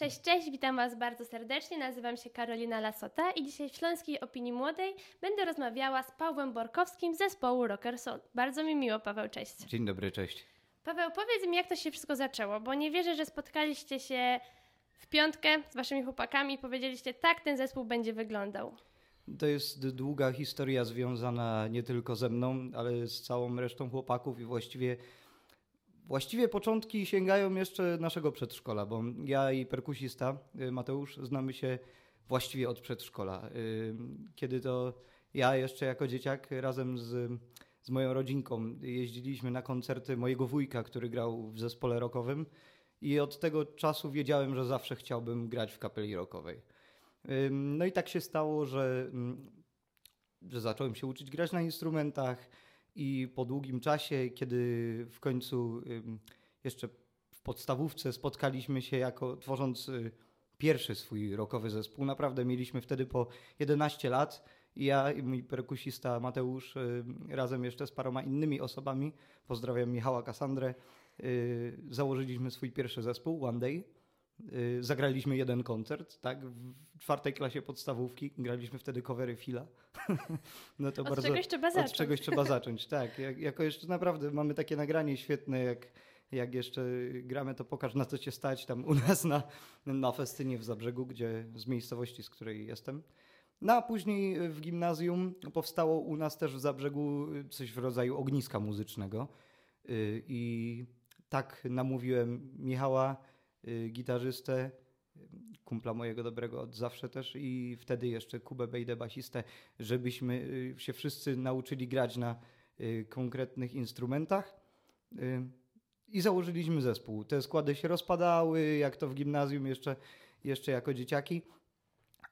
Cześć, cześć, witam Was bardzo serdecznie. Nazywam się Karolina Lasota i dzisiaj w Śląskiej Opinii Młodej będę rozmawiała z Pawłem Borkowskim z zespołu Rocker Soul. Bardzo mi miło, Paweł, cześć. Dzień dobry, cześć. Paweł, powiedz mi, jak to się wszystko zaczęło, bo nie wierzę, że spotkaliście się w piątkę z Waszymi chłopakami i powiedzieliście, tak ten zespół będzie wyglądał. To jest długa historia związana nie tylko ze mną, ale z całą resztą chłopaków i właściwie Właściwie początki sięgają jeszcze naszego przedszkola, bo ja i perkusista y, Mateusz znamy się właściwie od przedszkola. Y, kiedy to ja jeszcze jako dzieciak razem z, z moją rodzinką jeździliśmy na koncerty mojego wujka, który grał w zespole rockowym i od tego czasu wiedziałem, że zawsze chciałbym grać w kapeli rockowej. No i tak się stało, że, że zacząłem się uczyć grać na instrumentach, i po długim czasie, kiedy w końcu jeszcze w podstawówce spotkaliśmy się jako tworząc y, pierwszy swój rockowy zespół, naprawdę mieliśmy wtedy po 11 lat. I ja i mój perkusista Mateusz razem jeszcze z paroma innymi osobami, pozdrawiam Michała Kasandrę, y, założyliśmy swój pierwszy zespół One Day Y, zagraliśmy jeden koncert, tak? W czwartej klasie podstawówki graliśmy wtedy covery Fila. no to od bardzo, czegoś trzeba zacząć. Od czegoś trzeba zacząć, tak. Jak, jako jeszcze naprawdę mamy takie nagranie świetne, jak, jak jeszcze gramy, to pokaż na co cię stać tam u nas na, na festynie w Zabrzegu, gdzie z miejscowości, z której jestem. No a później w gimnazjum powstało u nas też w Zabrzegu coś w rodzaju ogniska muzycznego. Y, I tak namówiłem Michała, Y, gitarzystę, kumpla mojego dobrego od zawsze też i wtedy jeszcze Kubę Bejdę, basistę, żebyśmy y, się wszyscy nauczyli grać na y, konkretnych instrumentach. I założyliśmy zespół. Te składy się rozpadały, jak to w gimnazjum jeszcze, jeszcze jako dzieciaki.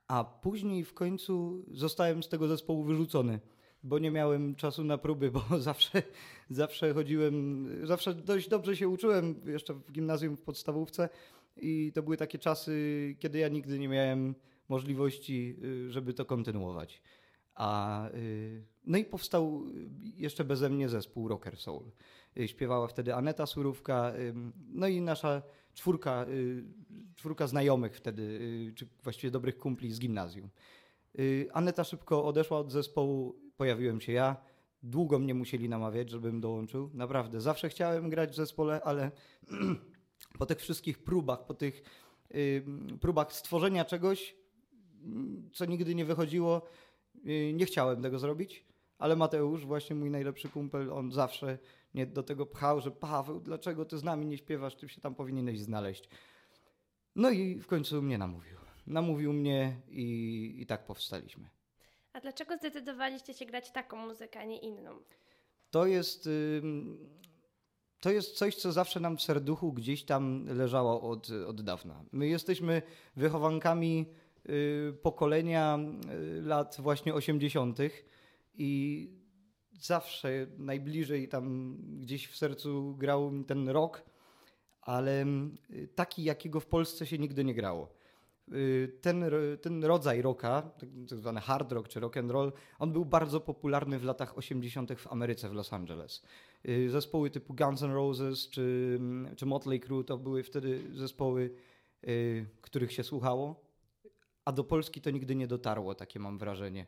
A później w końcu zostałem z tego zespołu wyrzucony bo nie miałem czasu na próby, bo zawsze, zawsze chodziłem, zawsze dość dobrze się uczyłem jeszcze w gimnazjum, w podstawówce i to były takie czasy, kiedy ja nigdy nie miałem możliwości, y, żeby to kontynuować. A, y, no i powstał jeszcze beze mnie zespół Rocker Soul. Y, śpiewała wtedy Aneta Surówka, no i nasza czwórka, czwórka znajomych wtedy, czy właściwie dobrych kumpli z gimnazjum. Aneta szybko odeszła od zespołu, pojawiłem się ja. Długo mnie musieli namawiać, żebym dołączył. Naprawdę, zawsze chciałem grać w zespole, ale po tych wszystkich próbach, po tych y, próbach stworzenia czegoś, co nigdy nie wychodziło, y, nie chciałem tego zrobić. Ale Mateusz, właśnie mój najlepszy kumpel, on zawsze mnie do tego pchał, że Paweł, dlaczego ty z nami nie śpiewasz, ty się tam powinieneś znaleźć. No i w końcu mnie namówił. Namówił mnie i, i tak powstaliśmy. A dlaczego zdecydowaliście się grać taką muzykę, a nie inną? To jest, to jest coś, co zawsze nam w serduchu gdzieś tam leżało od, od dawna. My jesteśmy wychowankami y, pokolenia y, lat właśnie 80. i zawsze najbliżej tam gdzieś w sercu grał ten rok, ale y, taki, jakiego w Polsce się nigdy nie grało. Y, ten, ten rodzaj rocka, tak, tak zwany hard rock czy rock and roll, on był bardzo popularny w latach 80. w Ameryce, w Los Angeles. Y, zespoły typu Guns N' Roses czy, czy Motley Crue to były wtedy zespoły, y, których się słuchało, a do Polski to nigdy nie dotarło, takie mam wrażenie.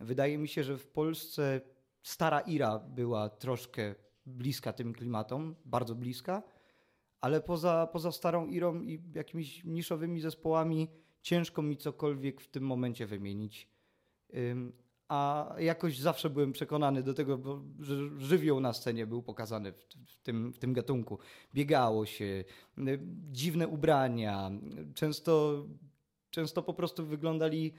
Wydaje mi się, że w Polsce stara Ira była troszkę bliska tym klimatom, bardzo bliska, ale poza, poza starą Irą i jakimiś niszowymi zespołami ciężko mi cokolwiek w tym momencie wymienić. A jakoś zawsze byłem przekonany do tego, że żywioł na scenie był pokazany w, w, tym, w tym gatunku. Biegało się, dziwne ubrania, często, często po prostu wyglądali,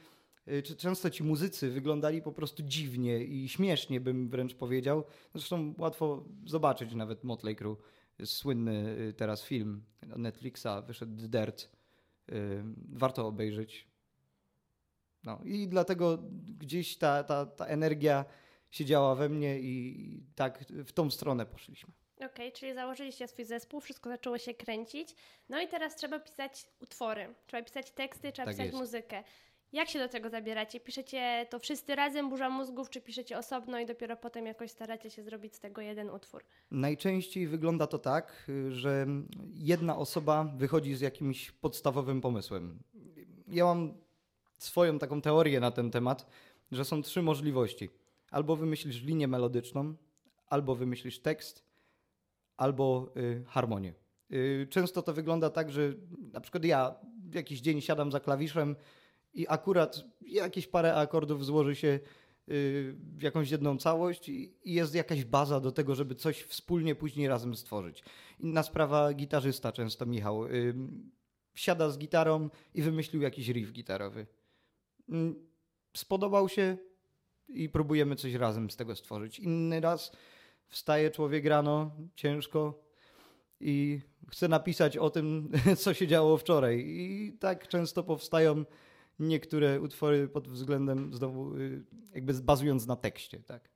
y, często ci muzycy wyglądali po prostu dziwnie i śmiesznie, bym wręcz powiedział. Zresztą łatwo zobaczyć nawet Motley Crue słynny y, teraz film Netflixa, wyszedł Dirt. Y, warto obejrzeć. No i dlatego gdzieś ta, ta, ta energia siedziała we mnie i tak w tą stronę poszliśmy. Okej, okay, czyli założyliście swój zespół, wszystko zaczęło się kręcić. No i teraz trzeba pisać utwory, trzeba pisać teksty, trzeba tak pisać jest. muzykę. Jak się do tego zabieracie? Piszecie to wszyscy razem, burza mózgów, czy piszecie osobno i dopiero potem jakoś staracie się zrobić z tego jeden utwór? Najczęściej wygląda to tak, że jedna osoba wychodzi z jakimś podstawowym pomysłem. Ja mam swoją taką teorię na ten temat, że są trzy możliwości. Albo wymyślisz linię melodyczną, albo wymyślisz tekst, albo y, harmonię. Y, często to wygląda tak, że na przykład ja jakiś dzień siadam za klawiszem i akurat jakieś parę akordów złoży się y, w jakąś jedną całość i jest jakaś baza do tego, żeby coś wspólnie później razem stworzyć. Inna sprawa, gitarzysta często Michał y, siada z gitarą i wymyślił jakiś riff gitarowy. Mm, Spodobał się i próbujemy coś razem z tego stworzyć. Inny raz wstaje człowiek rano ciężko i chce napisać o tym, co się działo wczoraj. I tak często powstają niektóre utwory pod względem znowu y, jakby bazując na tekście, tak.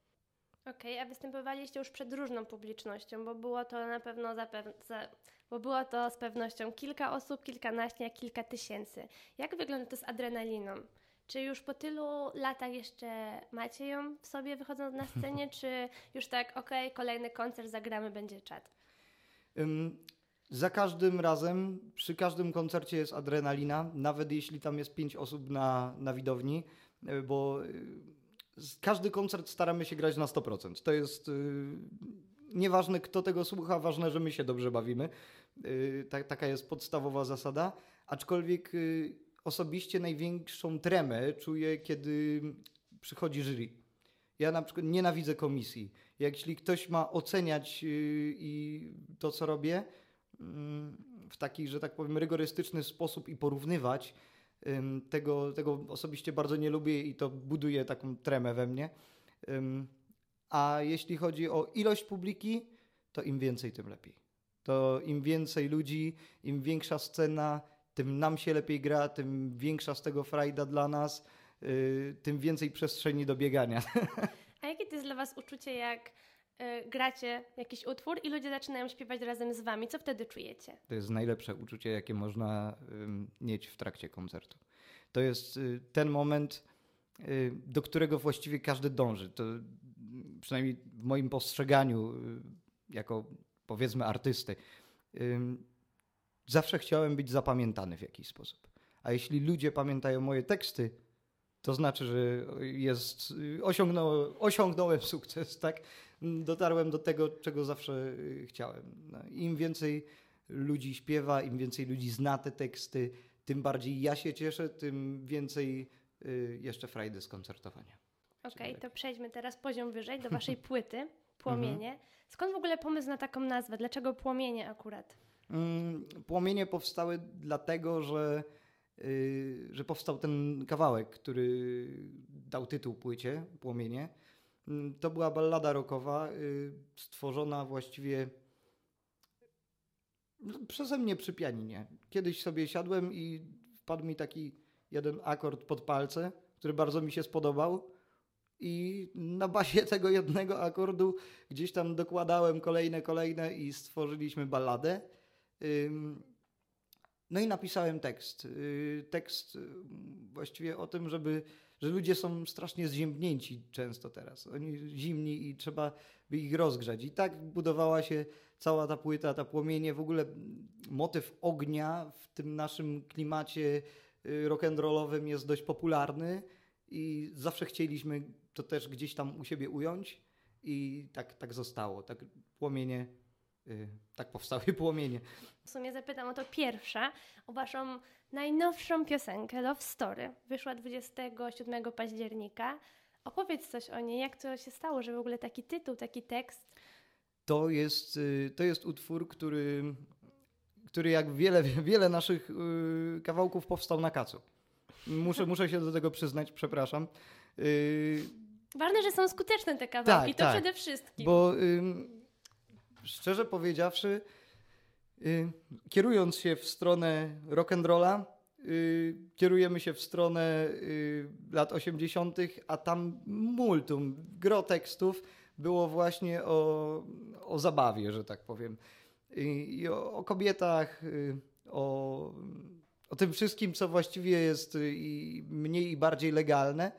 Okej, a występowaliście już przed różną publicznością, bo było to na pewno zapew- za, bo było to z pewnością kilka osób, kilkanaście, kilka tysięcy. Jak wygląda to z adrenaliną? Czy już po tylu latach jeszcze macie ją w sobie wychodząc na scenie, czy już tak, okej, kolejny koncert zagramy, będzie czat? Za każdym razem, przy każdym koncercie jest adrenalina, nawet jeśli tam jest pięć osób na, na widowni, y, bo z- każdy koncert staramy się grać na 100%. To jest y, nieważne, kto tego słucha, ważne, że my się dobrze bawimy. Ta, taka jest podstawowa zasada. Aczkolwiek osobiście największą tremę czuję, kiedy przychodzi jury. Ja na przykład nienawidzę komisji. Jeśli ktoś ma oceniać i to, co robię, w taki, że tak powiem, rygorystyczny sposób i porównywać, tego, tego osobiście bardzo nie lubię i to buduje taką tremę we mnie. A jeśli chodzi o ilość publiki, to im więcej, tym lepiej. To im więcej ludzi, im większa scena, tym nam się lepiej gra, tym większa z tego frajda dla nas, yy, tym więcej przestrzeni do biegania. A jakie to jest dla Was uczucie, jak y, gracie jakiś utwór i ludzie zaczynają śpiewać razem z Wami? Co wtedy czujecie? To jest najlepsze uczucie, jakie można mieć w trakcie koncertu. To jest y, ten moment, y, do którego właściwie każdy dąży. To y, przynajmniej w moim postrzeganiu, y, jako powiedzmy artysty, zawsze chciałem być zapamiętany w jakiś sposób. A jeśli ludzie pamiętają moje teksty, to znaczy, że jest, osiągnąłem, osiągnąłem sukces, tak? Dotarłem do tego, czego zawsze y, chciałem. No, Im więcej ludzi śpiewa, im więcej ludzi zna te teksty, tym bardziej ja się cieszę, tym więcej y, jeszcze frajdy z koncertowania. Okej, tak. to przejdźmy teraz poziom wyżej do Waszej płyty, Płomienie. Skąd w ogóle pomysł na taką nazwę? Dlaczego Płomienie akurat? Mm, Płomienie powstały dlatego, że, że powstał ten kawałek, który dał tytuł płycie Płomienie. Mm, To była ballada rockowa, y, stworzona właściwie no, przeze mnie przy pianinie. Kiedyś sobie siadłem i wpadł mi taki jeden akord pod palce, który bardzo mi się spodobał. I na bazie tego jednego akordu gdzieś tam dokładałem kolejne, kolejne i stworzyliśmy balladę. No i napisałem tekst. Y, Tekst y, właściwie o tym, żeby, że ludzie są strasznie zziębnięci często teraz. Oni zimni i trzeba by ich rozgrzać. I tak budowała się cała ta płyta, ta płomienie, w ogóle motyw ognia w tym naszym klimacie y, rock'n'rollowym jest dość popularny i zawsze chcieliśmy to też gdzieś tam u siebie ująć i tak, tak zostało. Tak płomienie, tak powstały płomienie. W sumie zapytam o to pierwsza, o Waszą najnowszą piosenkę Love Story. Wyszła 27 października. Opowiedz coś o niej, jak to się stało, że w ogóle taki tytuł, taki tekst. To jest, y, to jest utwór, który, który jak wiele, wiele naszych y, kawałków powstał na kacu. Muszę, muszę się do tego przyznać, przepraszam. Y, Ważne, że są skuteczne te kawałki, Tak, to tak. przede wszystkim. Bo ym, szczerze powiedziawszy, y, kierując się w stronę rock'n'rolla, y, kierujemy się w stronę y, lat 80., a tam multum, gro tekstów było właśnie o, o zabawie, że tak powiem. I, o, o kobietach, o, o tym wszystkim, co właściwie jest i mniej i bardziej legalne.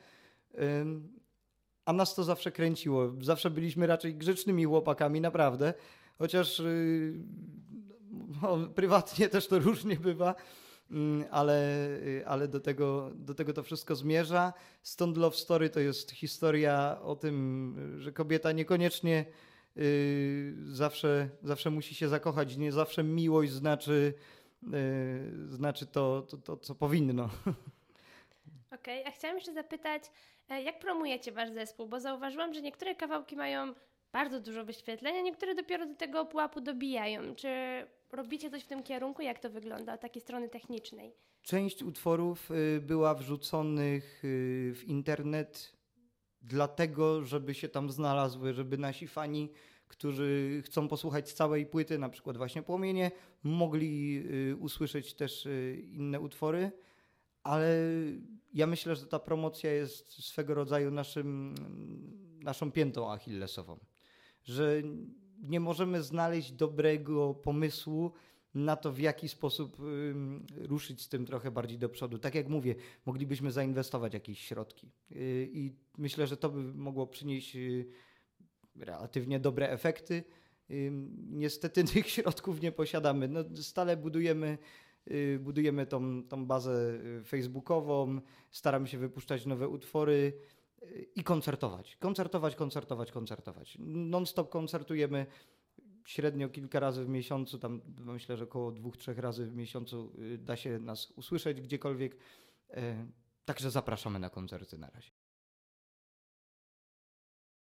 A nas to zawsze kręciło. Zawsze byliśmy raczej grzecznymi chłopakami, naprawdę. Chociaż y, no, prywatnie też to różnie bywa, Mm, ale, y, ale do, tego, do tego to wszystko zmierza. Stąd Love Story to jest historia o tym, że kobieta niekoniecznie y, zawsze, zawsze musi się zakochać. Nie zawsze miłość znaczy, znaczy to, to, to, co powinno. Okej, a chciałam jeszcze zapytać, e, jak promujecie wasz zespół? Bo zauważyłam, że niektóre kawałki mają bardzo dużo wyświetleń, a niektóre dopiero do tego pułapu dobijają. Czy robicie coś w tym kierunku? Jak to wygląda od takiej strony technicznej? Część utworów y, była wrzuconych y, w internet dlatego, żeby się tam znalazły, żeby nasi fani, którzy chcą posłuchać całej płyty, na przykład właśnie Płomienie, mogli y, usłyszeć też inne utwory. Ale ja myślę, że ta promocja jest swego rodzaju naszym, naszą piętą achillesową. Że nie możemy znaleźć dobrego pomysłu na to, w jaki sposób ruszyć z tym trochę bardziej do przodu. Tak jak mówię, moglibyśmy zainwestować jakieś środki. Yy, I myślę, że to by mogło przynieść yy, relatywnie dobre efekty. Niestety tych środków nie posiadamy. No, stale budujemy, budujemy tą, tą bazę yy, facebookową, staramy się wypuszczać nowe utwory yy, i koncertować. Koncertować, koncertować, koncertować. Non-stop koncertujemy średnio kilka razy w miesiącu, tam myślę, że około dwóch, trzech razy w miesiącu y, da się nas usłyszeć gdziekolwiek. Także zapraszamy na koncerty na razie.